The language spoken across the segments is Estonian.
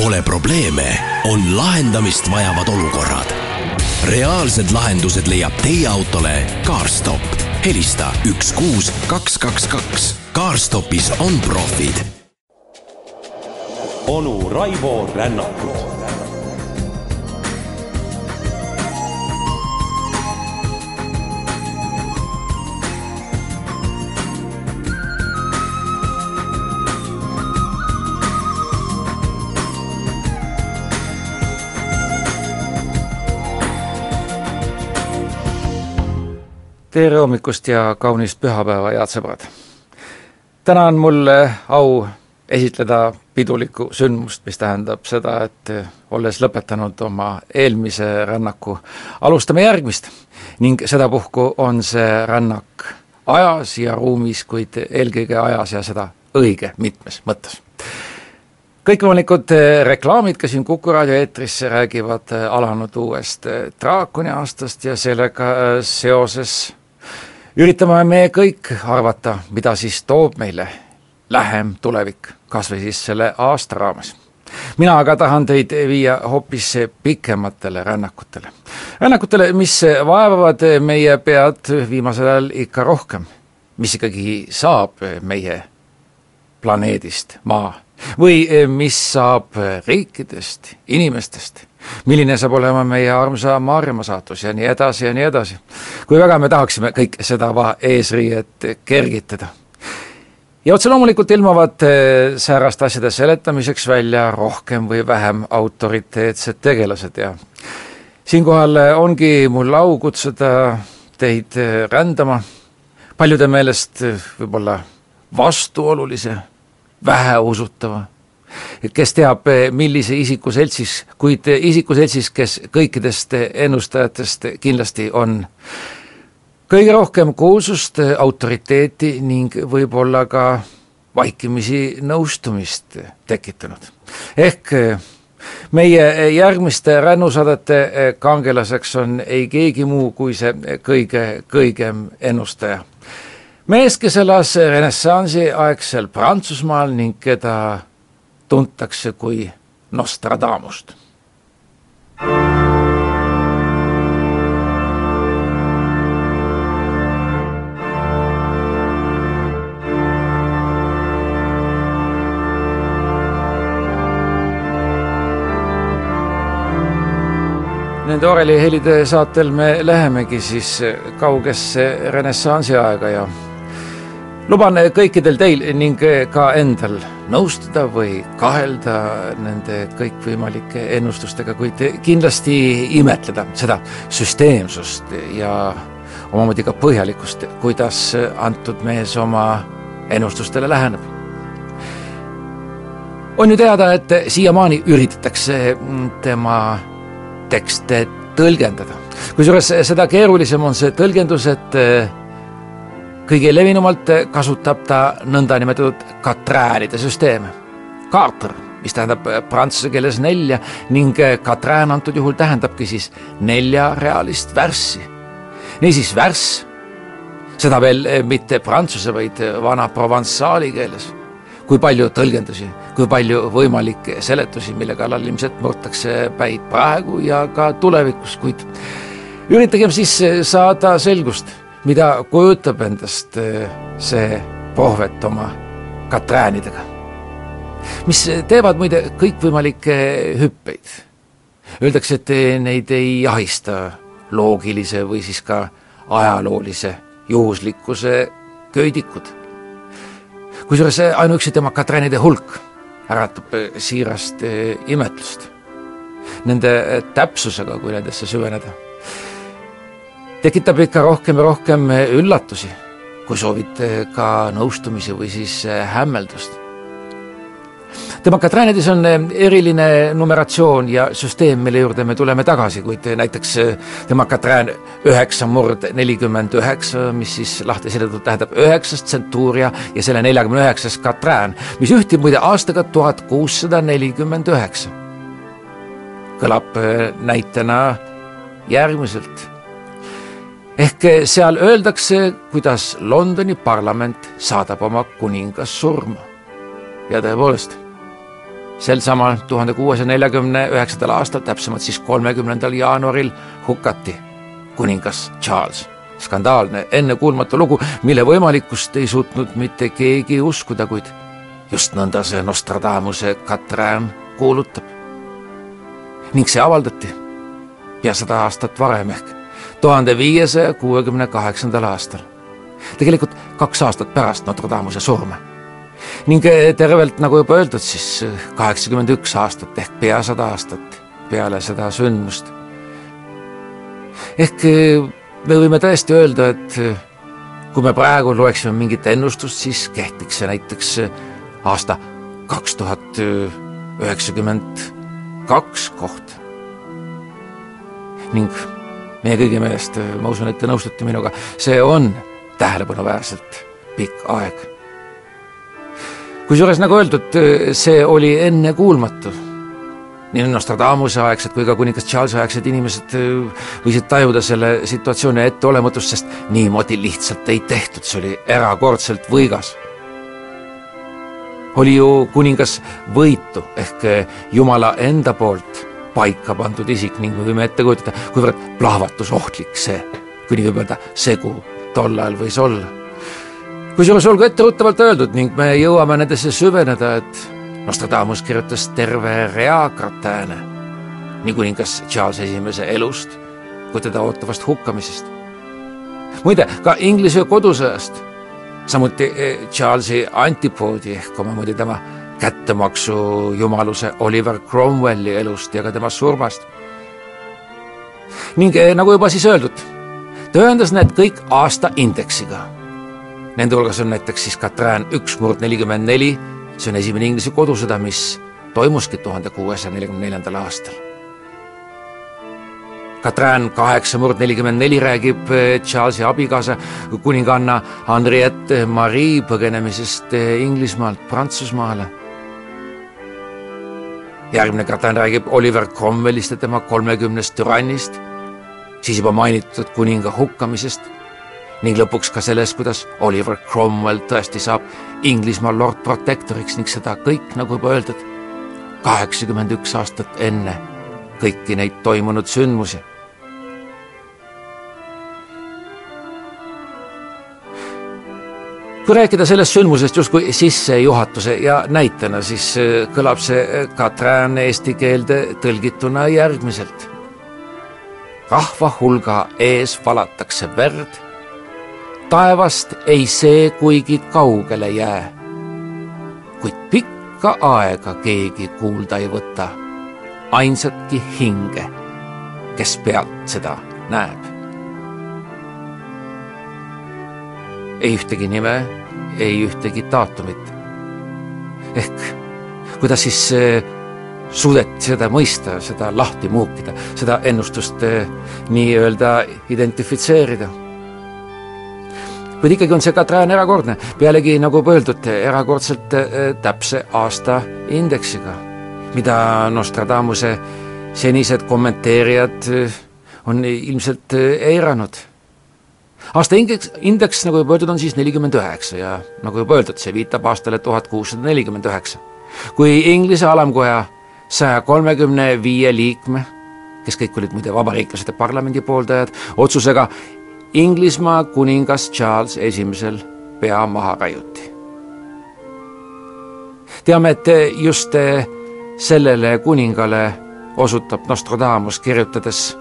Pole probleeme, on lahendamist vajavad olukorrad. reaalsed lahendused leiab teie autole CarStop. helista üks kuus kaks kaks kaks. CarStopis on profid. onu Raivo Rännakut tere hommikust ja kaunist pühapäeva, head sõbrad! täna on mul au esitleda pidulikku sündmust, mis tähendab seda, et olles lõpetanud oma eelmise rännaku, alustame järgmist. ning sedapuhku on see rännak ajas ja ruumis, kuid eelkõige ajas ja seda õige mitmes mõttes kõikvõimalikud reklaamid ka siin Kuku raadio eetris räägivad alanud uuest draakoni aastast ja sellega seoses üritame me kõik arvata, mida siis toob meile lähem tulevik, kas või siis selle aasta raames. mina aga tahan teid viia hoopis pikematele rännakutele. rännakutele, mis vaevavad meie pead viimasel ajal ikka rohkem. mis ikkagi saab meie planeedist Maa või mis saab riikidest, inimestest milline saab olema meie armsa Maarjamaa saatus ja nii edasi ja nii edasi. kui väga me tahaksime kõik seda eesriiet kergitada. ja otse loomulikult ilmuvad eh, sääraste asjade seletamiseks välja rohkem või vähem autoriteetsed tegelased ja siinkohal ongi mul au kutsuda teid eh, rändama paljude meelest eh, võib-olla vastuolulise, väheusutava kes teab, millise isiku seltsis, kuid isiku seltsis, kes kõikidest ennustajatest kindlasti on kõige rohkem kuulsust, autoriteeti ning võib-olla ka vaikimisi nõustumist tekitanud. ehk meie järgmiste rännusaadete kangelaseks on ei keegi muu kui see kõige kõigem ennustaja. mees, kes elas renessansi aegsel Prantsusmaal ning keda tuntakse kui Nostradamust. Nende orelihelide saatel me lähemegi siis kaugesse renessansi aega ja luban kõikidel teil ning ka endal nõustuda või kahelda nende kõikvõimalike ennustustega, kuid kindlasti imetleda seda süsteemsust ja omamoodi ka põhjalikkust, kuidas antud mees oma ennustustele läheneb. on ju teada, et siiamaani üritatakse tema tekste tõlgendada. kusjuures seda keerulisem on see tõlgendus, et kõige levinumalt kasutab ta nõndanimetatud katräänide süsteeme. Carter, mis tähendab prantsuse keeles nelja ning katrään antud juhul tähendabki siis neljarealist värssi. niisiis värss, seda veel mitte prantsuse, vaid vana provensaali keeles. kui palju tõlgendusi, kui palju võimalikke seletusi, mille kallal ilmselt murtakse päid praegu ja ka tulevikus, kuid üritagem siis saada selgust mida kujutab endast eh, see prohvet oma katräänidega, mis teevad muide kõikvõimalikke hüppeid. Öeldakse, et neid ei ahista loogilise või siis ka ajaloolise juhuslikkuse köidikud. kusjuures ainuüksi tema katräänide hulk äratab siirast eh, imetlust. Nende täpsusega, kui nendesse süveneda tekitab ikka rohkem ja rohkem üllatusi, kui soovite ka nõustumisi või siis äh, hämmeldust. Demokratraanides on äh, eriline numeratsioon ja süsteem, mille juurde me tuleme tagasi, kuid näiteks äh, Demokratraan üheksa murd nelikümmend üheksa, mis siis lahti seletult tähendab üheksas tsentuuria ja selle neljakümne üheksas katrään, mis ühtib muide aastaga tuhat kuussada nelikümmend üheksa. kõlab näitena järgmiselt ehk seal öeldakse, kuidas Londoni parlament saadab oma kuningas surma. ja tõepoolest, sel samal tuhande kuuesaja neljakümne üheksandal aastal, täpsemalt siis kolmekümnendal jaanuaril hukati kuningas Charles. skandaalne, ennekuulmatu lugu, mille võimalikkust ei suutnud mitte keegi uskuda, kuid just nõnda see Nostradamuse Katrin kuulutab. ning see avaldati pea sada aastat varem ehk tuhande viiesaja kuuekümne kaheksandal aastal. tegelikult kaks aastat pärast Notre Dame'use surma. ning eh, tervelt, nagu juba öeldud, siis eh, kaheksakümmend üks aastat ehk pea sada aastat peale seda sündmust. ehk eh, me võime tõesti öelda, et kui me praegu loeksime mingit ennustust, siis kehtiks see näiteks aasta kaks tuhat üheksakümmend kaks kohta. ning meie kõigi meelest, ma usun, et te nõustute minuga, see on tähelepanuväärselt pikk aeg. kusjuures nagu öeldud, see oli ennekuulmatu. nii Nostradamuse aegsed kui ka kuningas Charlesi aegsed inimesed võisid tajuda selle situatsiooni etteolematust, sest niimoodi lihtsalt ei tehtud, see oli erakordselt võigas oli ju kuningas võitu ehk Jumala enda poolt paika pandud isik ning me võime ette kujutada, kuivõrd plahvatusohtlik see, kui nii võib öelda, segu tol ajal võis olla. kusjuures olgu etteruttavalt öeldud ning me jõuame nendesse süveneda, et Nostradamus kirjutas terve rea gratääne nii kuningas Charles Esimese elust kui teda ootavast hukkamisest. muide, ka Inglise kodusõjast samuti eh, Charlesi antipoodi ehk omamoodi tema kättemaksu jumaluse Oliver Cromwelli elust ja ka tema surmast. ning eh, nagu juba siis öeldud, ta ühendas need kõik aastaindeksiga. Nende hulgas on näiteks siis Katrin üks murd nelikümmend neli, see on esimene Inglise kodusõda, mis toimuski tuhande kuuesaja neljakümne neljandal aastal Katrin kaheksa murd nelikümmend neli räägib eh, Charlesi abikaasa kuninganna Henriette Marie põgenemisest eh, Inglismaalt Prantsusmaale. Järgmine Katrin räägib Oliver Cromwellist ja tema kolmekümnest türannist, siis juba mainitud kuninga hukkamisest ning lõpuks ka sellest, kuidas Oliver Cromwell tõesti saab Inglismaa lord protectoriks ning seda kõik, nagu juba öeldud, kaheksakümmend üks aastat enne kõiki neid toimunud sündmusi kui rääkida sellest sündmusest justkui sissejuhatuse ja näitena, siis äh, kõlab see äh, Katrin eesti keelde tõlgituna järgmiselt. rahva hulga ees valatakse verd, taevast ei see kuigi kaugele jää, kuid pikka aega keegi kuulda ei võta, ainsatki hinge, kes pealt seda näeb. ei ühtegi nime ei ühtegi daatumit. ehk kuidas siis äh, suudeti seda mõista, seda lahti muukida, seda ennustust äh, nii-öelda identifitseerida. kuid ikkagi on see Katrin erakordne, pealegi nagu öeldud, erakordselt äh, täpse aastaindeksiga, mida Nostradamuse senised kommenteerijad on ilmselt eiranud aasta indeks, indeks, nagu juba öeldud, on siis nelikümmend üheksa ja nagu juba öeldud, see viitab aastale tuhat kuussada nelikümmend üheksa. kui Inglise alamkoja saja kolmekümne viie liikme, kes kõik olid muide vabariiklased ja parlamendi pooldajad, otsusega Inglismaa kuningas Charles esimesel pea maha raiuti. teame, et just sellele kuningale osutab Nostradamus kirjutades,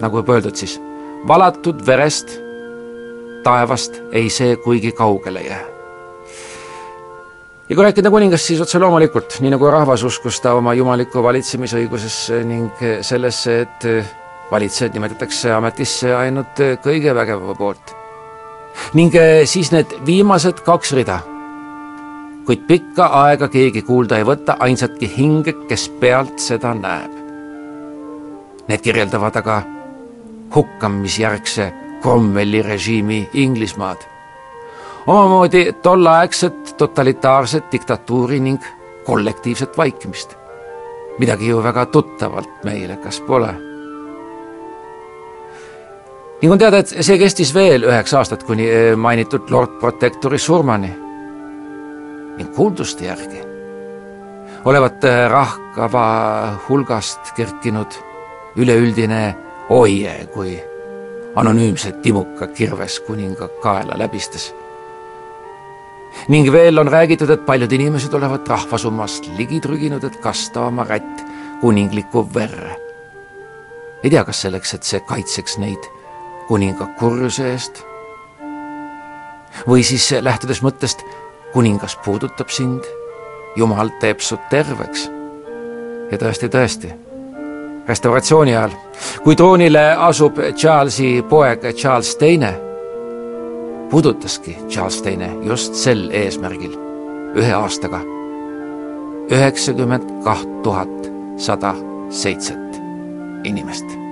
nagu juba öeldud siis valatud verest taevast ei see kuigi kaugele jää. ja kui rääkida kuningast, siis otse loomulikult, nii nagu rahvas uskus ta oma jumalikku valitsemisõigusesse ning sellesse, et valitsejad nimetatakse ametisse ainult kõige vägevama poolt. ning siis need viimased kaks rida. kuid pikka aega keegi kuulda ei võta ainsatki hinge, kes pealt seda näeb. Need kirjeldavad aga hukkamisjärgse Cromwelli režiimi Inglismaad. omamoodi tolleaegset totalitaarset diktatuuri ning kollektiivset vaikimist. midagi ju väga tuttavalt meile, kas pole? ning on teada, et see kestis veel üheksa aastat kuni eh, mainitud Lord Protectori surmani. ning kuulduste järgi olevat rahva hulgast kerkinud üleüldine oie, kui anonüümse timuka kirves kuninga kaela läbistas. ning veel on räägitud, et paljud inimesed olevat rahvasummast ligi trüginud, et kasta oma rätt kuninglikku verre. ei tea, kas selleks, et see kaitseks neid kuninga kurjuse eest või siis lähtudes mõttest, kuningas puudutab sind, jumal teeb su terveks. ja tõesti, tõesti restauratsiooni ajal, kui troonile asub Charlesi poeg Charles Teine, pudutaski Charles Teine just sel eesmärgil ühe aastaga. üheksakümmend kaht tuhat sada seitset inimest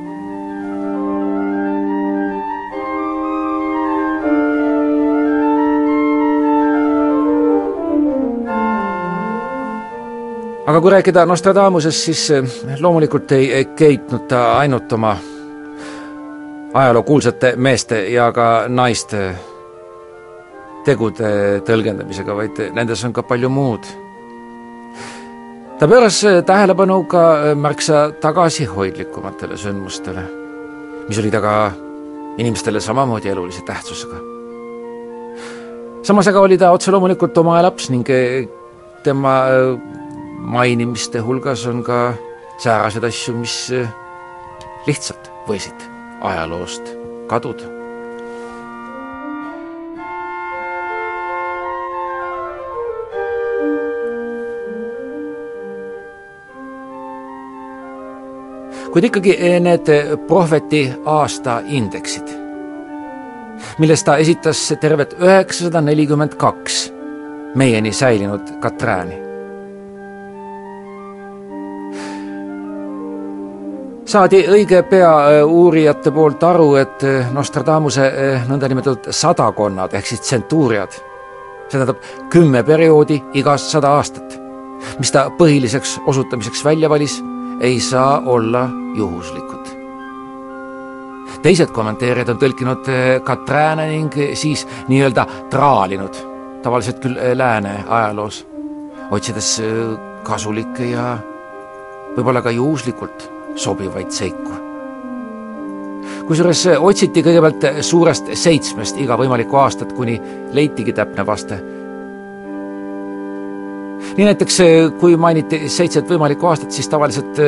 aga kui rääkida Nostradamusest, siis eh, loomulikult ei keitnud ta ainult oma ajaloo kuulsate meeste ja ka naiste tegude tõlgendamisega, vaid nendes on ka palju muud. ta pööras tähelepanu ka märksa tagasihoidlikumatele sündmustele, mis olid aga inimestele samamoodi elulise tähtsusega. samas aga oli ta otse loomulikult oma laps ning tema mainimiste hulgas on ka säärased asju, mis eh, lihtsalt võisid ajaloost kaduda. kuid ikkagi eh, need prohveti aasta indeksid, millest ta esitas tervet üheksasada nelikümmend kaks meieni säilinud Katrääni saadi õige pea äh, uurijate poolt aru, et äh, Nostradamuse äh, nõndanimetatud sadakonnad ehk siis tsentuuriad, see tähendab kümme perioodi igast sada aastat, mis ta põhiliseks osutamiseks välja valis, ei saa olla juhuslikud. teised kommenteerijad on tõlkinud Katrääne ning siis nii-öelda traalinud, tavaliselt küll lääne ajaloos, otsides kasulikke ja võib-olla ka juhuslikult sobivaid seiku. kusjuures otsiti kõigepealt suurest seitsmest iga võimalikku aastat, kuni leitigi täpne vaste. nii näiteks, kui mainiti seitset võimalikku aastat, siis tavaliselt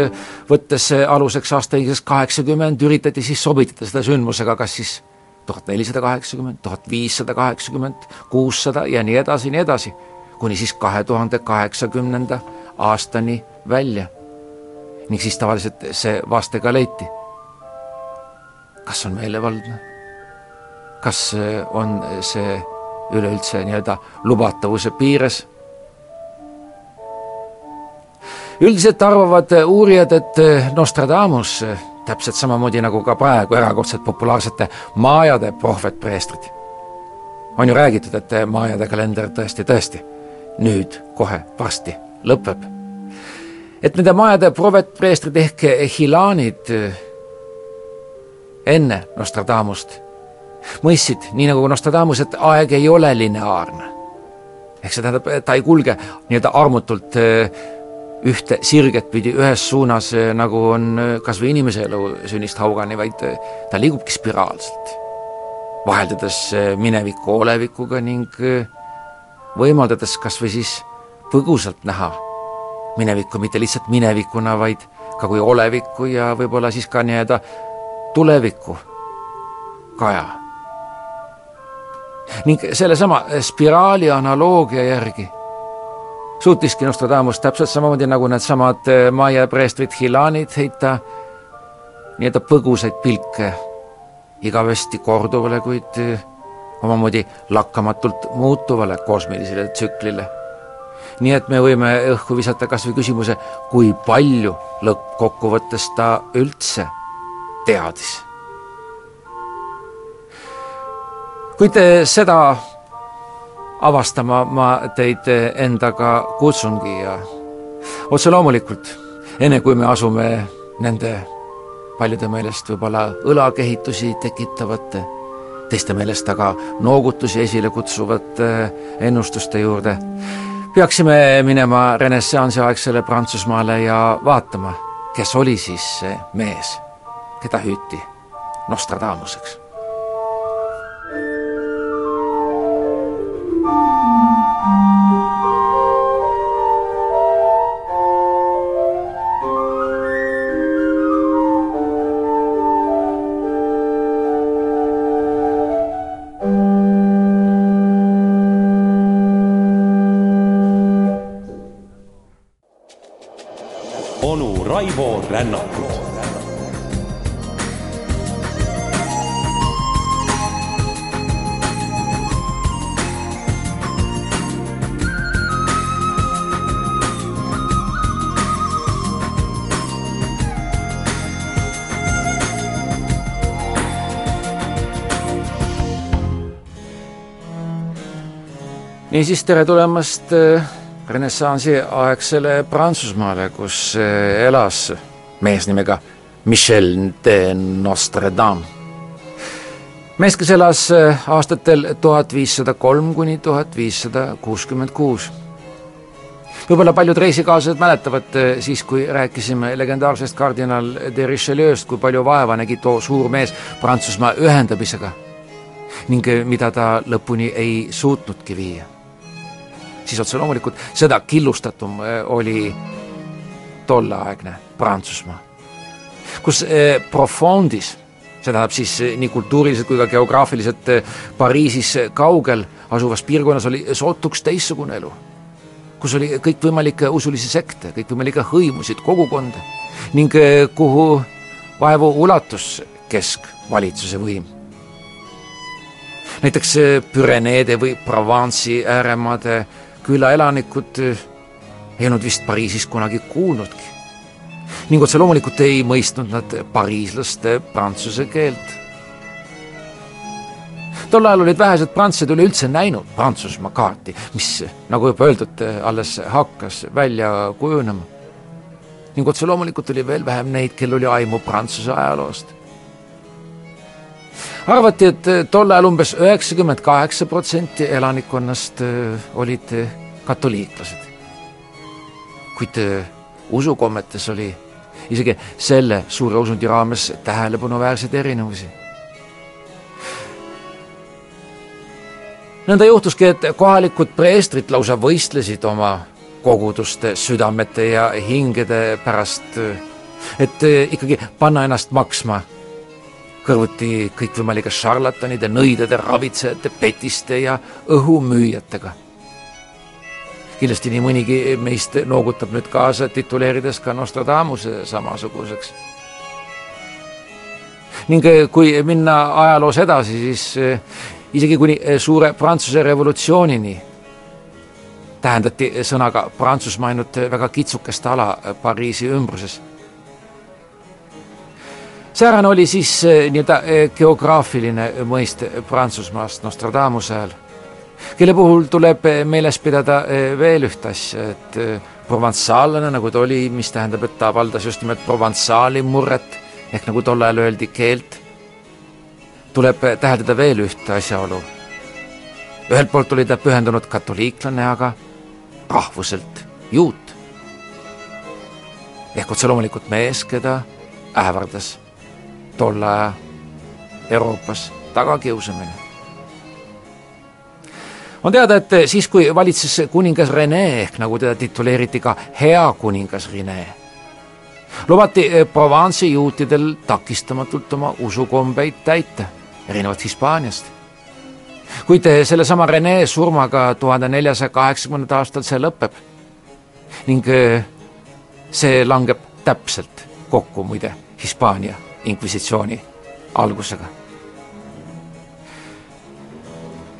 võttes aluseks aastaõiguseks kaheksakümmend, üritati siis sobitada seda sündmusega, kas siis tuhat nelisada kaheksakümmend, tuhat viissada kaheksakümmend, kuussada ja nii edasi, nii edasi, kuni siis kahe tuhande kaheksakümnenda aastani välja ning siis tavaliselt see vaste ka leiti. kas on meelevaldne? kas on see üleüldse nii-öelda lubatavuse piires? üldiselt arvavad uurijad, et Nostradamus, täpselt samamoodi nagu ka praegu erakordselt populaarsete maajade prohvetpreestrid, on ju räägitud, et maajade kalender tõesti, tõesti nüüd kohe varsti lõpeb et nende majade provetpreestrid ehk hilaanid enne Nostradamust mõistsid, nii nagu Nostradamus, et aeg ei ole lineaarne. ehk see tähendab, ta ei kulge nii-öelda armutult eh, ühte sirget pidi ühes suunas, eh, nagu on eh, kas või inimese elu sünnist haugani, vaid ta liigubki spiraalselt, vaheldades mineviku olevikuga ning võimaldades kas või siis põgusalt näha minevikku mitte lihtsalt minevikuna, vaid ka kui olevikku ja võib-olla siis ka nii-öelda tulevikku kaja. ning sellesama spiraali analoogia järgi suutiski Nostradamus täpselt samamoodi nagu needsamad eh, Maia preestrid Hilanid heita nii-öelda põgusaid pilke igavesti korduvale, kuid eh, omamoodi lakkamatult muutuvale kosmilisele tsüklile nii et me võime õhku visata kas või küsimuse, kui palju lõppkokkuvõttes ta üldse teadis. kuid seda avastama ma teid endaga kutsungi ja otse loomulikult, enne kui me asume nende paljude meelest võib-olla õlakehitusi tekitavate, teiste meelest aga noogutusi esile kutsuvate ennustuste juurde, peaksime minema renessansi aegsele Prantsusmaale ja vaatama, kes oli siis see mees, keda hüüti Nostradamuseks Raivo Rännakut. niisiis, tere tulemast äh, renessansi aegsele Prantsusmaale, kus eh, elas mees nimega Michel de Notre Dame. mees, kes elas eh, aastatel tuhat viissada kolm kuni tuhat viissada kuuskümmend kuus. võib-olla paljud reisikaaslased mäletavad eh, siis, kui rääkisime legendaarsest kardinal de Richelieu'st, kui palju vaeva nägi too suur mees Prantsusmaa ühendamisega ning mida ta lõpuni ei suutnudki viia siis otse loomulikult seda killustatum äh, oli tolleaegne Prantsusmaa, kus äh, Profondis, see tähendab siis äh, nii kultuuriliselt kui ka geograafiliselt Pariisis kaugel asuvas piirkonnas oli sootuks teistsugune elu, kus oli kõikvõimalikke usulisi sekte, kõikvõimalikke hõimusid, kogukonda ning kuhu vaevu ulatus keskvalitsuse võim. Näiteks Püreneede või Provence'i ääremaade külaelanikud eh, ei olnud vist Pariisis kunagi kuulnudki. ning otse loomulikult ei mõistnud nad pariislaste prantsuse keelt. tol ajal olid vähesed prantslased üleüldse näinud Prantsusmaa kaarti, mis, nagu juba öeldud, alles hakkas välja kujunema. ning otse loomulikult oli veel vähem neid, kel oli aimu Prantsuse ajaloost arvati, et eh, tol ajal umbes üheksakümmend kaheksa protsenti elanikkonnast eh, olid eh, katoliiklased. kuid usukommetes oli isegi selle suure usundi raames tähelepanuväärseid erinevusi. nõnda juhtuski, et kohalikud preestrid lausa võistlesid oma koguduste südamete ja hingede pärast, et ikkagi panna ennast maksma kõrvuti kõikvõimalike šarlatanide, nõidade, ravitsejate, petiste ja õhumüüjatega. kindlasti nii mõnigi meist noogutab nüüd kaasa, tituleerides ka Nostradamuse samasuguseks. ning eh, kui minna ajaloos edasi, siis eh, isegi kuni eh, suure Prantsuse revolutsioonini tähendati sõnaga Prantsusmaa ainult väga kitsukest ala Pariisi ümbruses säärane oli siis eh, nii-öelda eh, geograafiline mõiste Prantsusmaast Nostradamuse ajal, kelle puhul tuleb eh, meeles pidada veel ühte asja, et proventsaalane, nagu ta oli, mis tähendab, et ta avaldas just nimelt provensaali murret ehk nagu tol ajal öeldi, keelt, tuleb täheldada veel ühte asjaolu. ühelt poolt oli ta pühendunud katoliiklane, aga rahvuselt juut. ehk otse loomulikult mees, keda ähvardas tolle aja Euroopas tagakiusamine. on teada, et siis, kui valitses kuningas Rene ehk nagu teda tituleeriti ka hea kuningas Rene, lubati Provence'i juutidel takistamatult oma usukombeid täita, erinevalt Hispaaniast. kuid sellesama Rene surmaga tuhande neljasaja kaheksakümnendal aastal see lõpeb ning see langeb täpselt kokku muide Hispaania inkvisitsiooni algusega.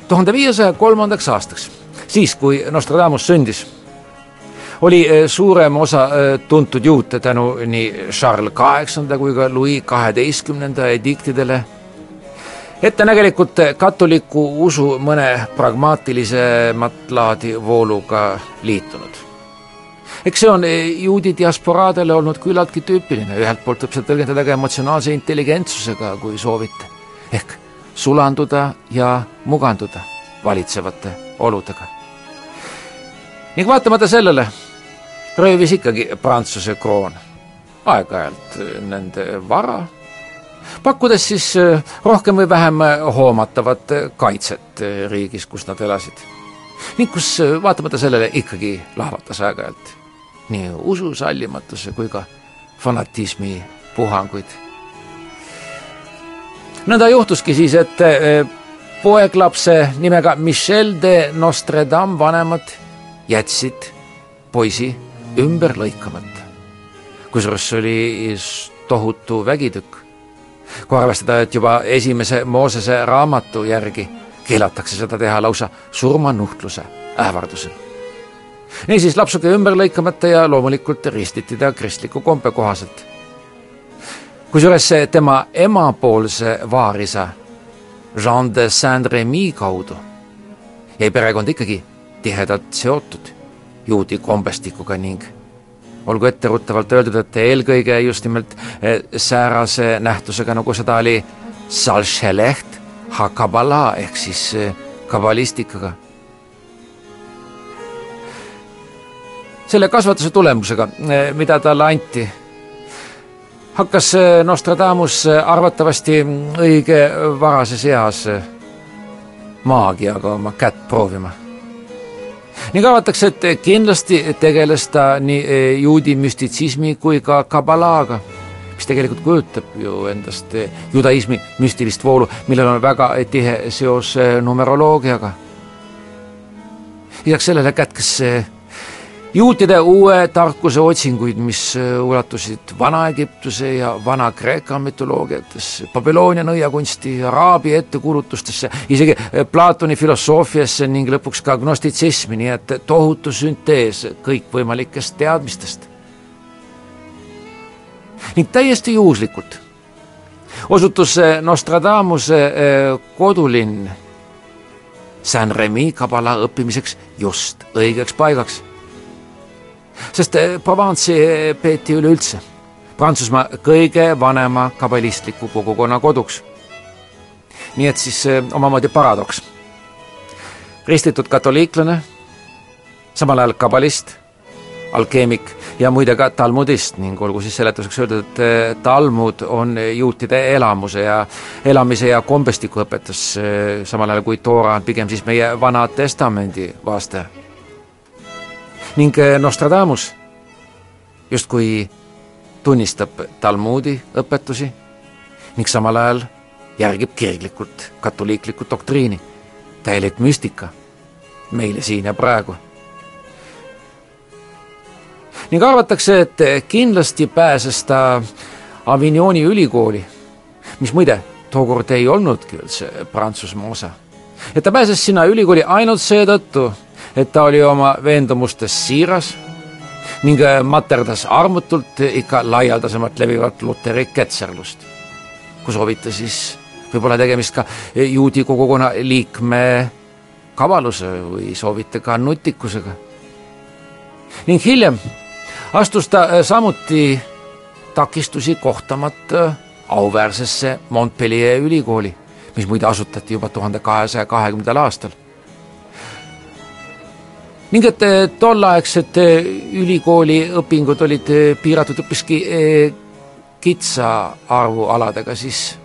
tuhande viiesaja kolmandaks aastaks, siis kui Nostradamus sündis, oli eh, suurem osa eh, tuntud juute tänu nii Charles kaheksanda kui ka Louis kaheteistkümnenda ediktidele ettenägelikult katoliku usu mõne pragmaatilisemat laadi vooluga liitunud eks see on eh, juudi diasporaadele olnud küllaltki tüüpiline, ühelt poolt võib seda tõlgendada ka emotsionaalse intelligentsusega, kui soovite, ehk sulanduda ja muganduda valitsevate oludega. ning vaatamata sellele röövis ikkagi Prantsuse kroon aeg-ajalt nende vara, pakkudes siis rohkem või vähem hoomatavat kaitset riigis, kus nad elasid. ning kus vaatamata sellele ikkagi lahvatas aeg-ajalt nii usu sallimatuse kui ka fanatismi puhanguid. nõnda juhtuski siis, et eh, poeglapse nimega Michel de Notre Dame vanemad jätsid poisi ümber lõikamata. kusjuures see oli tohutu vägitükk. kui arvestada, et juba esimese Moosese raamatu järgi keelatakse seda teha lausa surmanuhtluse ähvardusel niisiis lapsuke ümber lõikamata ja loomulikult ristiti ta kristliku kombe kohaselt. kusjuures tema emapoolse vaarisa Jean de Saint-Remy kaudu jäi perekond ikkagi tihedalt seotud juudi kombestikuga ning olgu etteruttavalt öeldud, et eelkõige just nimelt eh, säärase nähtusega, nagu seda oli Salšeleht Hakabala ehk siis eh, kabalistikaga selle kasvatuse tulemusega, eh, mida talle anti, hakkas eh, Nostradamus eh, arvatavasti õige varases eas maagiaga oma kätt proovima. ning arvatakse, et kindlasti tegeles ta nii juudi müstitsismi kui ka kabalaaga, mis tegelikult kujutab ju endast judaismi müstilist voolu, millel on väga tihe seos numeroloogiaga. lisaks sellele kätkes see juutide uue tarkuse otsinguid, mis äh, ulatusid Vana-Egiptuse ja Vana-Kreeka mütoloogiatesse, Babyloonia nõiakunsti, Araabia ettekuulutustesse, isegi äh, Platoni filosoofiasse ning lõpuks ka gnostitsismi, nii et tohutu süntees kõikvõimalikest teadmistest. ning täiesti juhuslikult osutus Nostradamuse äh, kodulinn Saint-Remy kabala õppimiseks just õigeks paigaks sest eh, Provence'i eh, peeti üleüldse Prantsusmaa kõige vanema kabalistliku kogukonna koduks. nii et siis eh, omamoodi paradoks. ristitud katoliiklane, samal ajal kabalist, alkeemik ja muide ka talmudist ning olgu siis seletuseks öeldud, et talmud on juutide elamuse ja elamise ja kombestiku õpetus, samal ajal kui Toora on pigem siis meie Vana Testamendi vaste ning eh, Nostradamus justkui tunnistab Talmudi õpetusi ning samal ajal järgib kirglikult katoliiklikku doktriini, täielik müstika meile siin ja praegu. ning arvatakse, et kindlasti pääses ta Avignoni ülikooli, mis muide, tookord ei olnudki üldse Prantsusmaa osa. et ta pääses sinna ülikooli ainult seetõttu, et ta oli oma veendumustes siiras ning äh, materdas armutult ikka laialdasemalt levivat luteri ketserlust. kui soovite, siis võib-olla tegemist ka juudi kogukonna liikme kavaluse või soovite ka nutikusega. ning hiljem astus ta äh, samuti takistusi kohtamata auväärsesse Montpellier ülikooli, mis muide asutati juba tuhande kahesaja kahekümnendal aastal ning et tolleaegsed eh, ülikooli õpingud olid eh, piiratud hoopiski eh, kitsa arvu aladega, siis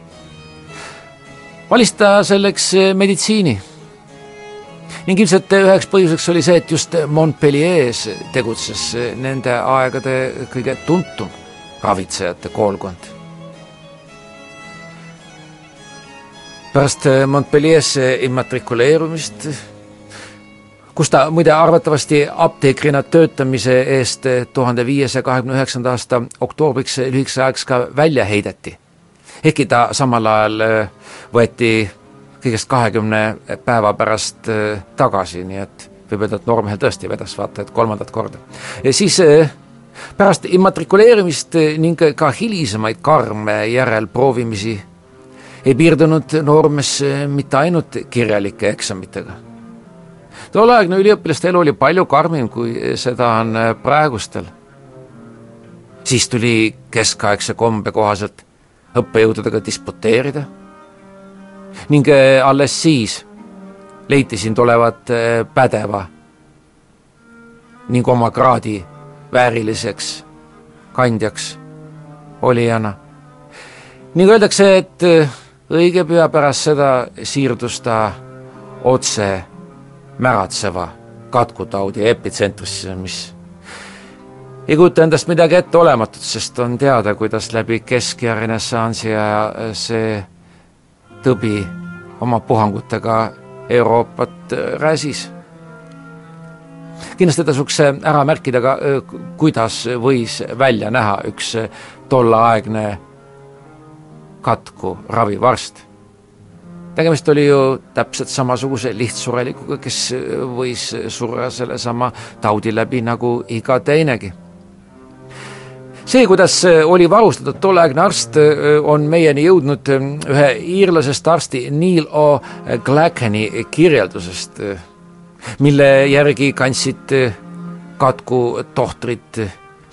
valis ta selleks meditsiini. ning ilmselt üheks põhjuseks oli see, et just Montpellieris tegutses nende aegade kõige tuntum ravitsejate koolkond. pärast Montpellier'sse immatrikuleerumist kus ta muide arvatavasti apteekrina töötamise eest tuhande viiesaja kahekümne üheksanda aasta oktoobriks lühikeseks ajaks ka välja heideti. ehkki ta samal ajal äh, võeti kõigest kahekümne päeva pärast äh, tagasi, nii et võib öelda, et noormehel tõesti vedas vaata et kolmandat korda. siis äh, pärast immatrikuleerimist ning ka hilisemaid karme järelproovimisi ei piirdunud noormees mitte ainult kirjalike eksamitega tolleaegne üliõpilaste elu oli palju karmim, kui seda on äh, praegustel. siis tuli keskaegse kombe kohaselt õppejõududega disputeerida ning äh, alles siis leiti sind olevat äh, pädeva ning oma kraadi vääriliseks kandjaks olijana. ning öeldakse, et õige pea pärast seda siirdus ta otse märatseva katkutaudi epitsentrisse, mis ei kujuta endast midagi etteolematut, sest on teada, kuidas läbi kesk- ja renessansi aja see tõbi oma puhangutega Euroopat räsis. kindlasti tasuks ära märkida ka, kuidas võis välja näha üks tolleaegne katku ravivarst. Tegemist oli ju täpselt samasuguse lihtsurelikuga, kes võis surra sellesama taudi läbi nagu iga teinegi see, kuidas oli varustatud tolleaegne arst, on meieni jõudnud ühe iirlasest arsti Neil O. Glackeni kirjeldusest, mille järgi kandsid katku tohtrid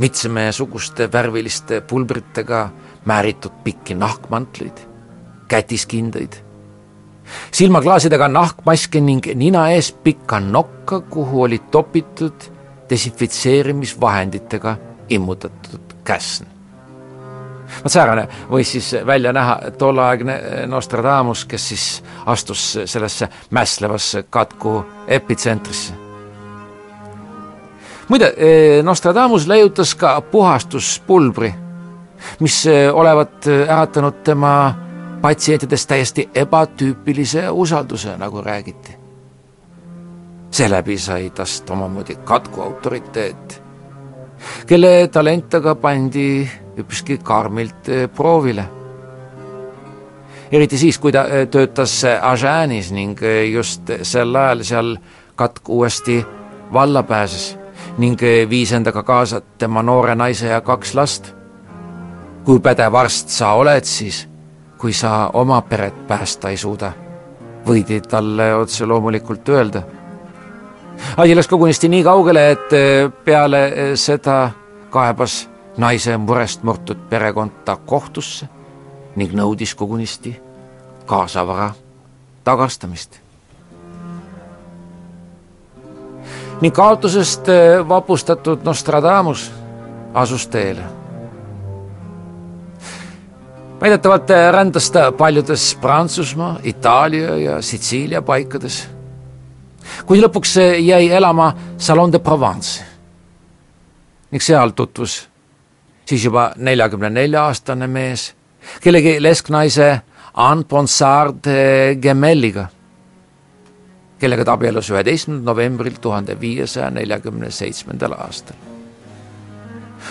mitmesuguste värviliste pulbritega määritud pikki nahkmantleid, kätiskindaid, silmaklaasidega nahkmaske ning nina ees pikka nokka, kuhu olid topitud desinfitseerimisvahenditega immutatud käsn. vot säärane võis siis välja näha tolleaegne Nostradamus, kes siis astus sellesse mässlevasse katku epitsentrisse. muide, Nostradamus leiutas ka puhastuspulbri, mis olevat äratanud tema patsientides täiesti ebatüüpilise usalduse, nagu räägiti. seeläbi sai tast omamoodi katku autoriteet kelle talent aga pandi üpriski karmilt eh, proovile. eriti siis, kui ta eh, töötas Agenis ning eh, just sel ajal seal katk uuesti valla pääses ning viis endaga kaasa tema noore naise ja kaks last. kui pädev arst sa oled siis, kui sa oma peret päästa ei suuda, võidi talle otse loomulikult öelda asi läks kogunisti nii kaugele, et eh, peale eh, seda kaebas naise murest murtud perekond ta kohtusse ning nõudis kogunisti kaasavara tagastamist. ning kaotusest eh, vapustatud Nostradamus asus teele. Väidetavalt rändas ta paljudes Prantsusmaa, Itaalia ja Sitsiilia paikades kuid lõpuks jäi elama Salon de Provence ning seal tutvus siis juba neljakümne nelja aastane mees kellegi lesknaise Anne Ponsard Gemelliga, kellega ta abiellus üheteistkümnendal novembril tuhande viiesaja neljakümne seitsmendal aastal.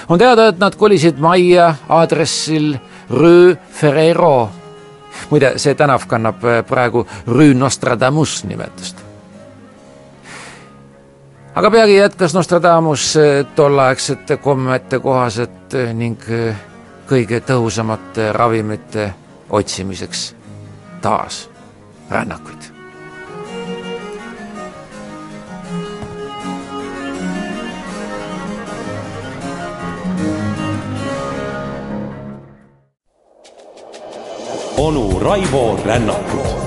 on teada, et nad kolisid majja aadressil Rue Ferrero. muide, see tänav kannab praegu Rue Nostradamus nimetust aga peagi jätkas Nostradamus eh, tolleaegsete kommete kohaselt eh, ning eh, kõige tõhusamate ravimite otsimiseks taas rännakuid. Onu Raivo Rännakut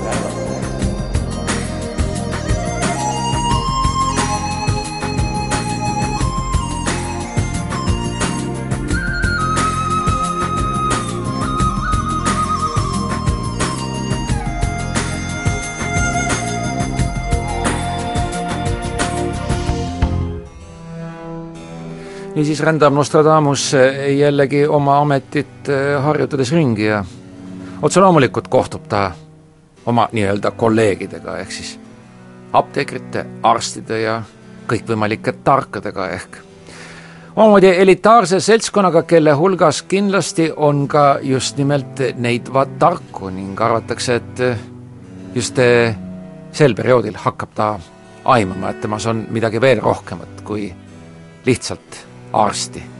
niisiis rändab Nostradamus jällegi oma ametit eh, harjutades ringi ja otse loomulikult kohtub ta oma nii-öelda kolleegidega, ehk siis apteekrite, arstide ja kõikvõimalike tarkadega ehk omamoodi elitaarse seltskonnaga, kelle hulgas kindlasti on ka just nimelt neid vaat tarku ning arvatakse, et just sel perioodil hakkab ta aimama, et temas on midagi veel rohkemat kui lihtsalt arsti.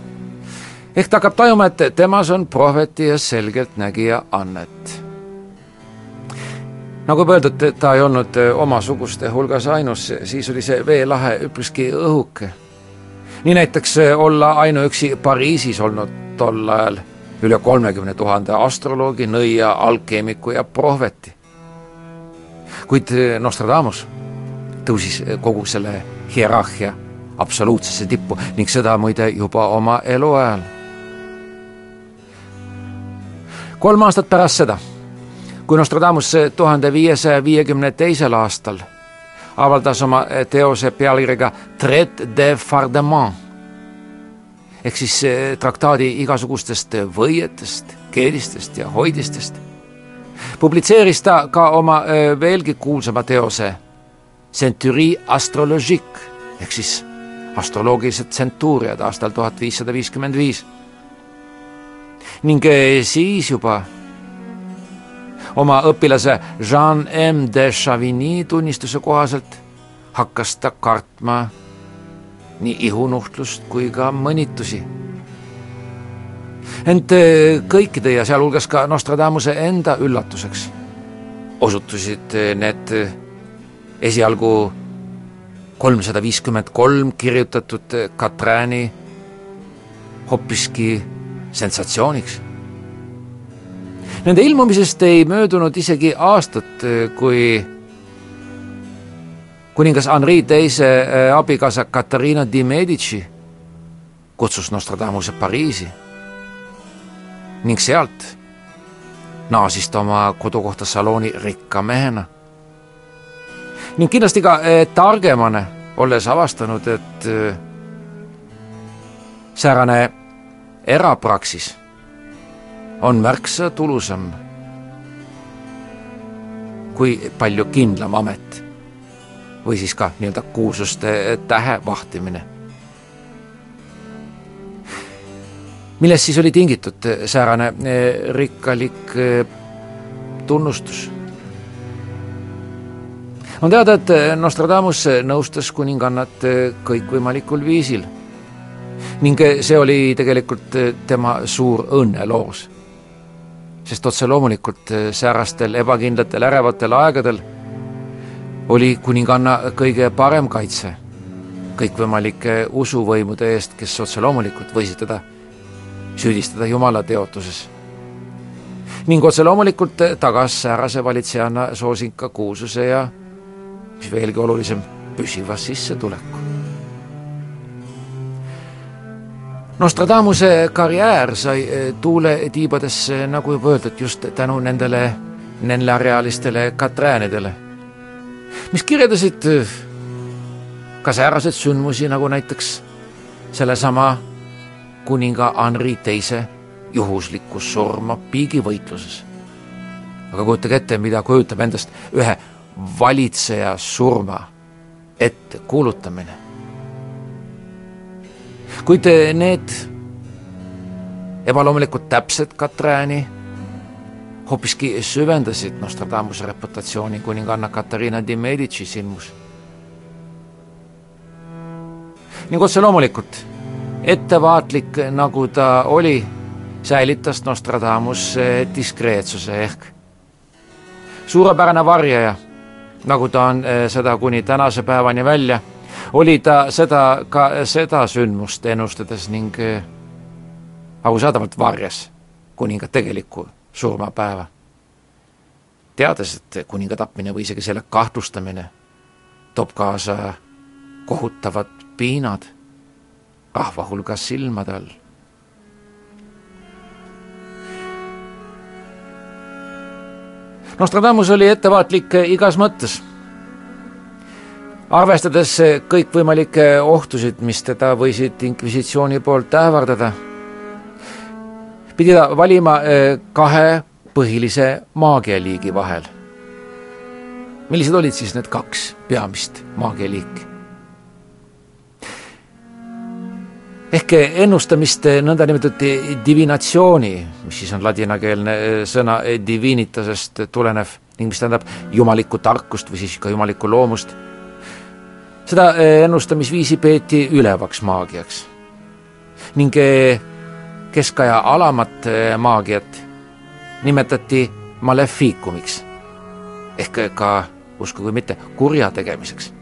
Ehk ta hakkab tajuma, et temas on prohveti ja selgeltnägija annet. nagu juba öeldud, ta ei olnud omasuguste hulgas ainus, siis oli see veelahe üpriski õhuke. nii näiteks olla ainuüksi Pariisis olnud tol ajal üle kolmekümne tuhande astroloogi, nõia, alkeemiku ja prohveti. kuid Nostradamus tõusis kogu selle hierarhia absoluutsesse tippu ning seda muide juba oma eluajal. Kolm aastat pärast seda, kui Nostradamus tuhande viiesaja viiekümne teisel aastal avaldas oma teose pealkirjaga Traite de Fardement ehk siis traktaadi igasugustest võietest, keelistest ja hoidistest, publitseeris ta ka oma veelgi kuulsama teose Centurie astrologique ehk siis astroloogilised tsentuuriad aastal tuhat viissada viiskümmend viis. Ning siis juba oma õpilase Jean M de Chavigny tunnistuse kohaselt hakkas ta kartma nii ihunuhtlust kui ka mõnitusi. ent eh, kõikide ja sealhulgas ka Nostradamuse enda üllatuseks osutusid eh, need eh, esialgu kolmsada viiskümmend kolm kirjutatud Katrääni hoopiski sensatsiooniks Nende ilmumisest ei möödunud isegi aastat, kui kuningas Henri teise äh, abikaasa Katariina di Medici kutsus Nostradamuse Pariisi ning sealt naasis ta oma kodukohta salooni rikka mehena. ning kindlasti ka eh, targemana, olles avastanud, et eh, säärane erapraksis on märksa tulusam kui palju kindlam amet või siis ka nii-öelda kuulsuste tähe vahtimine. millest siis oli tingitud säärane eh, rikkalik eh, tunnustus? on teada, et Nostradamus nõustas kuningannat kõikvõimalikul viisil ning see oli tegelikult tema suur õnneloos sest otse loomulikult eh, säärastel ebakindlatel ärevatel aegadel oli kuninganna kõige parem kaitse. Kõikvõimalike usuvõimude eest, kes otse loomulikult võisid teda süüdistada Jumala teotuses. ning otse loomulikult tagas säärase valitsejanna soosing ka kuulsuse ja mis veelgi olulisem, püsiva sissetuleku Nostradamuse karjäär sai eh, tuule tiibadesse, nagu juba öeldud, just tänu nendele nenlarealistele katräänidele, mis kirjeldasid eh, ka sääraseid sündmusi, nagu näiteks sellesama kuninga Henri teise juhuslikku surma piigivõitluses. aga kujutage ette, mida kujutab endast ühe valitseja surma ettekuulutamine kuid need ebaloomulikult täpsed Katrääni hoopiski süvendasid Nostradamuse reputatsiooni kuninganna Katariina di Medici silmus. ning otse loomulikult, ettevaatlik nagu ta oli, säilitas Nostradamus diskreetsuse ehk suurepärane varjaja, nagu ta on eh, seda kuni tänase päevani välja oli ta seda, ka seda sündmust ennustades ning eh, arusaadavalt varjas kuninga tegelikku surmapäeva. teades, et kuninga tapmine või isegi selle kahtlustamine toob kaasa kohutavad piinad rahva hulgas silmade all. Nostradamus oli ettevaatlik igas mõttes arvestades kõikvõimalikke ohtusid, mis teda võisid inkvisitsiooni poolt ähvardada, pidi ta valima eh, kahe põhilise maagialiigi vahel. millised olid siis need kaks peamist maagialiiki? ehk ennustamist nõndanimetatud divinatsiooni, mis siis on ladinakeelne eh, sõna divinitasest tulenev ning mis tähendab jumalikku tarkust või siis ka jumalikku loomust seda eh, ennustamisviisi peeti ülevaks maagiaks ning eh, keskaja alamat eh, maagiat nimetati malefiikumiks ehk ka, uskuge või mitte, kurja tegemiseks.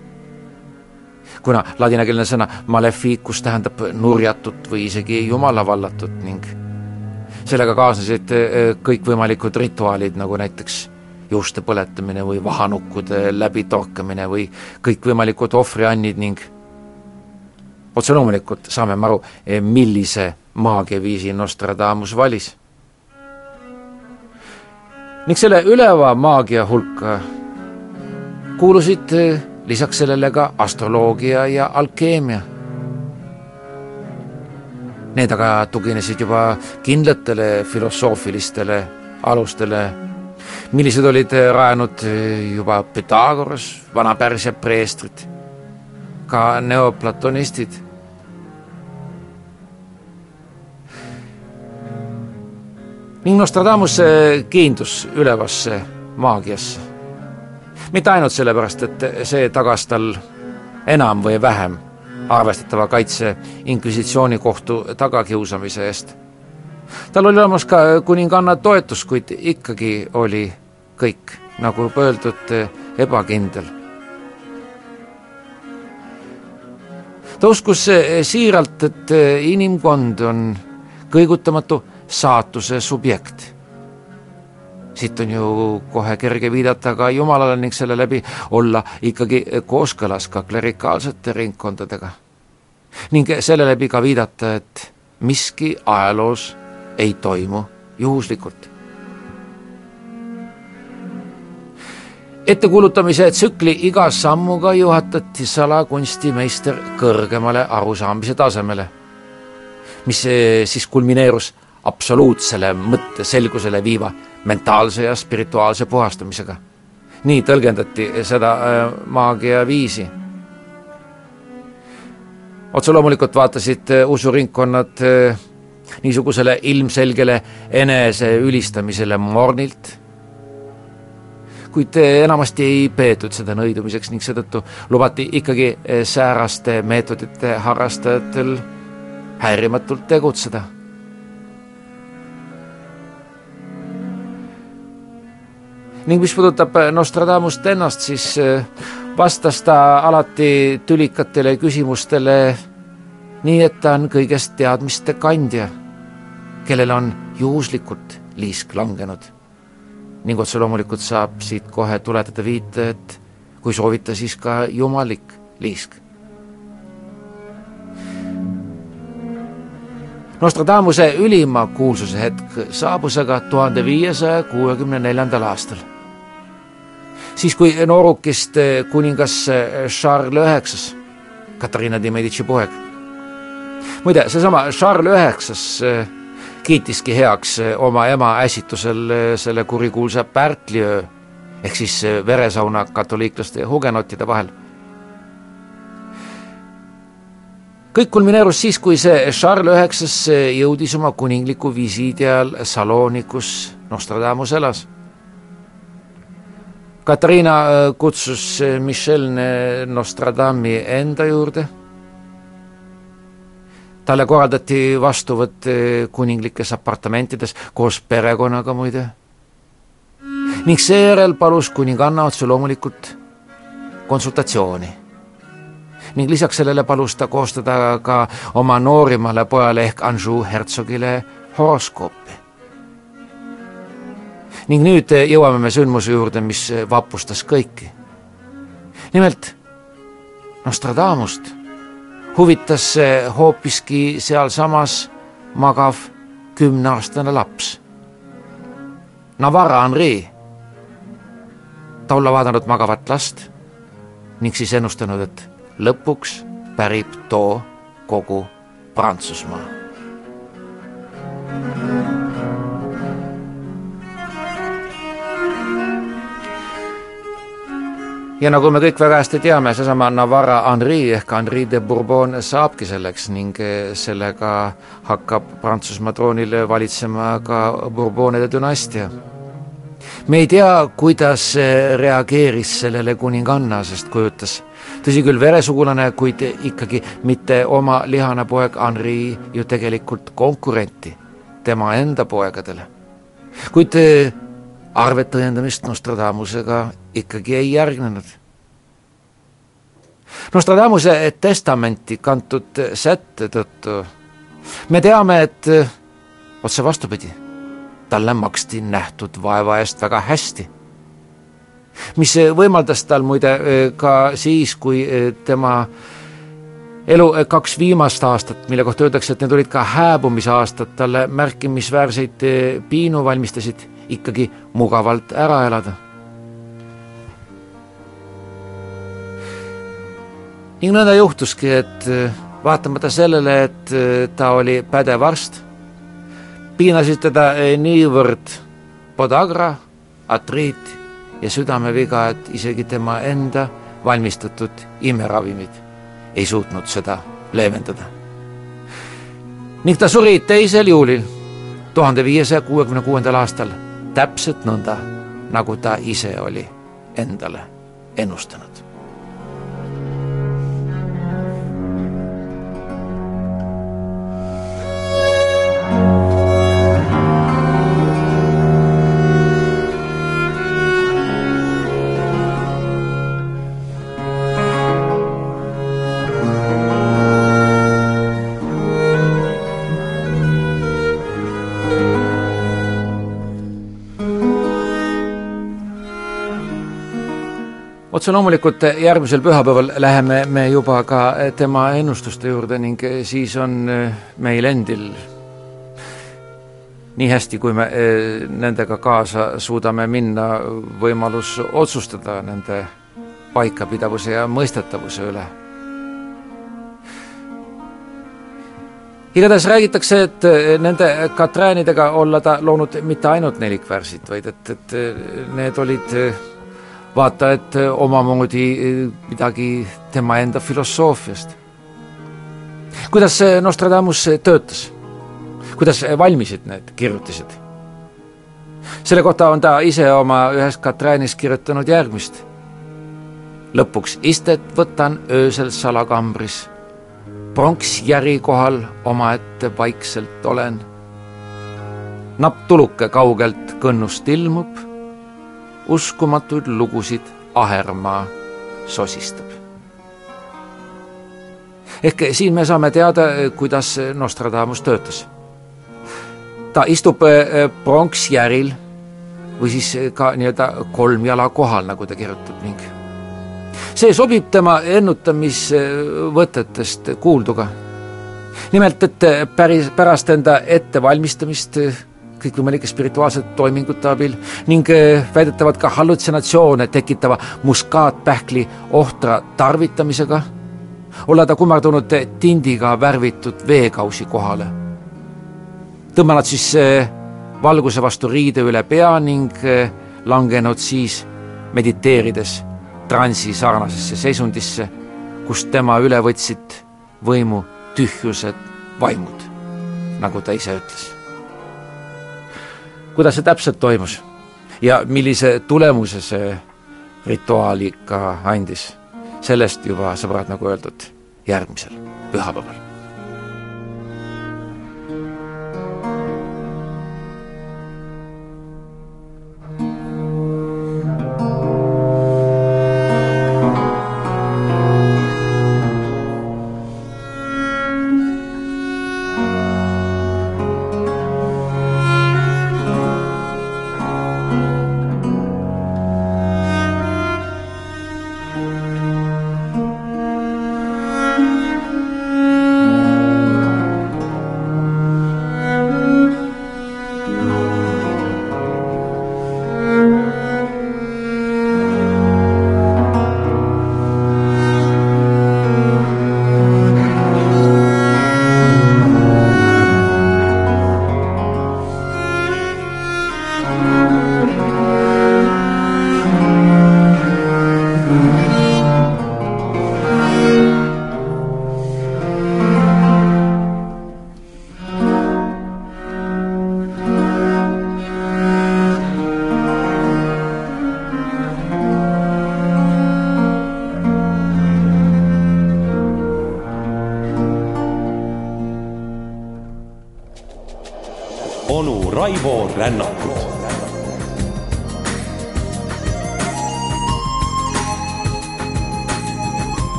kuna ladinakeelne sõna maleficus tähendab nurjatut või isegi jumala vallatut ning sellega kaasnesid kõikvõimalikud rituaalid, nagu näiteks juuste põletamine või vahanukkude läbitorkamine või kõikvõimalikud ohvriannid ning otse loomulikult saame me aru, millise maagiaviisi Nostradamus valis. ning selle üleva maagia hulka kuulusid lisaks sellele ka astroloogia ja alkeemia. Need aga tuginesid juba kindlatele filosoofilistele alustele, millised olid rajanud juba Pythagoras, Vana-Pärsia preestrid, ka neoplatonistid. ning Nostradamus kiindus ülevasse maagiasse mitte ainult sellepärast, et see tagas tal enam või vähem arvestatava kaitse inkvisitsioonikohtu tagakiusamise eest. Tal oli olemas ka kuninganna toetus, kuid ikkagi oli kõik, nagu öeldud, ebakindel. ta uskus siiralt, et inimkond on kõigutamatu saatuse subjekt siit on ju kohe kerge viidata ka Jumalale ning selle läbi olla ikkagi kooskõlas ka klerikaalsete ringkondadega. ning selle läbi ka viidata, et miski ajaloos ei toimu juhuslikult. ettekuulutamise tsükli iga sammuga juhatati salakunstimeister kõrgemale arusaamise tasemele, mis siis kulmineerus absoluutsele mõtteselgusele viiva mentaalse ja spirituaalse puhastamisega. nii tõlgendati seda äh, maagia viisi. otse loomulikult vaatasid äh, usuringkonnad niisugusele ilmselgele enese ülistamisele mornilt, kuid enamasti ei peetud seda nõidumiseks ning seetõttu lubati ikkagi sääraste meetodite harrastajatel häirimatult tegutseda. Ning mis puudutab äh, Nostradamust ennast, siis äh, vastas ta alati tülikatele küsimustele nii, et ta on kõigest teadmiste kandja, kellel on juhuslikult liisk langenud. ning otse loomulikult saab siit kohe tuletada viite, et kui soovita, siis ka jumalik liisk. Nostradamuse ülima kuulsuse hetk saabus aga tuhande viiesaja kuuekümne neljandal aastal siis kui noorukist kuningas Charles Üheksas, Katariina de Medici poeg. muide, seesama Charles Üheksas kiitiski heaks oma ema äsitusel selle kurikuulsa Pärtliöö ehk siis veresauna katoliiklaste ja hugenottide vahel. kõik kulmineerus siis, kui see Charles Üheksas jõudis oma kuningliku visiidi ajal salooni, kus Nostradamus elas Katariina kutsus äh, Michel Nostradami enda juurde. Talle korraldati vastuvõtt äh, kuninglikes apartamentides koos perekonnaga muide. ning seejärel palus kuninganna otse loomulikult konsultatsiooni. ning lisaks sellele palus ta koostada ka oma noorimale pojale ehk Anjou hertsogile horoskoopi ning nüüd eh, jõuame me sündmuse juurde, mis eh, vapustas kõiki. nimelt Nostradamust huvitas hoopiski sealsamas magav kümneaastane laps. Navarra Henri, ta olla vaadanud magavat last ning siis ennustanud, et lõpuks pärib too kogu Prantsusmaa ja nagu me kõik väga hästi teame, seesama Navarra Henri ehk Henri de Bourbon saabki selleks ning eh, sellega hakkab Prantsusmaa troonil valitsema ka Bourbonide dünastia. me ei tea, kuidas reageeris sellele kuninganna, sest kujutas tõsi küll, veresugulane, kuid ikkagi mitte oma lihane poeg Henri ju tegelikult konkurenti tema enda poegadele. kuid eh, arvet tõendamist Nostradamusega ikkagi ei järgnenud. Nostradamuse testamenti kantud sätte tõttu me teame, et otse vastupidi, talle maksti nähtud vaeva eest väga hästi. mis võimaldas tal muide ka siis, kui tema elu kaks viimast aastat, mille kohta öeldakse, et need olid ka hääbumisaastad, talle märkimisväärseid piinu valmistasid ikkagi mugavalt ära elada. ning nõnda juhtuski, et vaatamata sellele, et ta oli pädev arst, piinasid teda niivõrd podagra, atriit ja südameviga, et isegi tema enda valmistatud imeravimid ei suutnud seda leevendada. ning ta suri teisel juulil tuhande viiesaja kuuekümne kuuendal aastal täpselt nõnda, nagu ta ise oli endale ennustanud. Otse loomulikult järgmisel pühapäeval läheme me juba ka tema ennustuste juurde ning siis on meil endil nii hästi, kui me eh, nendega kaasa suudame minna, võimalus otsustada nende paikapidavuse ja mõistetavuse üle. igatahes räägitakse, et nende Katräänidega olla ta loonud mitte ainult nelikvärsid, vaid et, et need olid vaata et omamoodi midagi tema enda filosoofiast. kuidas Nostradamus töötas? kuidas valmisid need kirjutised? selle kohta on ta ise oma ühes Katräänis kirjutanud järgmist. lõpuks istet võtan öösel salakambris, pronksjäri kohal omaette vaikselt olen. napp tuluke kaugelt kõnnust ilmub uskumatuid lugusid Ahermaa sosistab. ehk siin me saame teada, kuidas Nostradamus töötas. ta istub pronksjäril või siis ka nii-öelda kolmjala kohal, nagu ta kirjutab ning see sobib tema ennutamisvõtetest kuulduga. nimelt, et päris, pärast enda ettevalmistamist kõikvõimalike spirituaalsete toimingute abil ning eh, väidetavalt ka hallutsinatsioone tekitava muskaatpähkli ohtra tarvitamisega, olla ta kummardunud tindiga värvitud veekausi kohale. tõmmanud siis eh, valguse vastu riide üle pea ning eh, langenud siis mediteerides transi sarnasesse seisundisse, kust tema üle võtsid võimu tühjused vaimud, nagu ta ise ütles kuidas see täpselt toimus ja millise tulemuse see rituaal ikka andis, sellest juba, sõbrad, nagu öeldud, järgmisel pühapäeval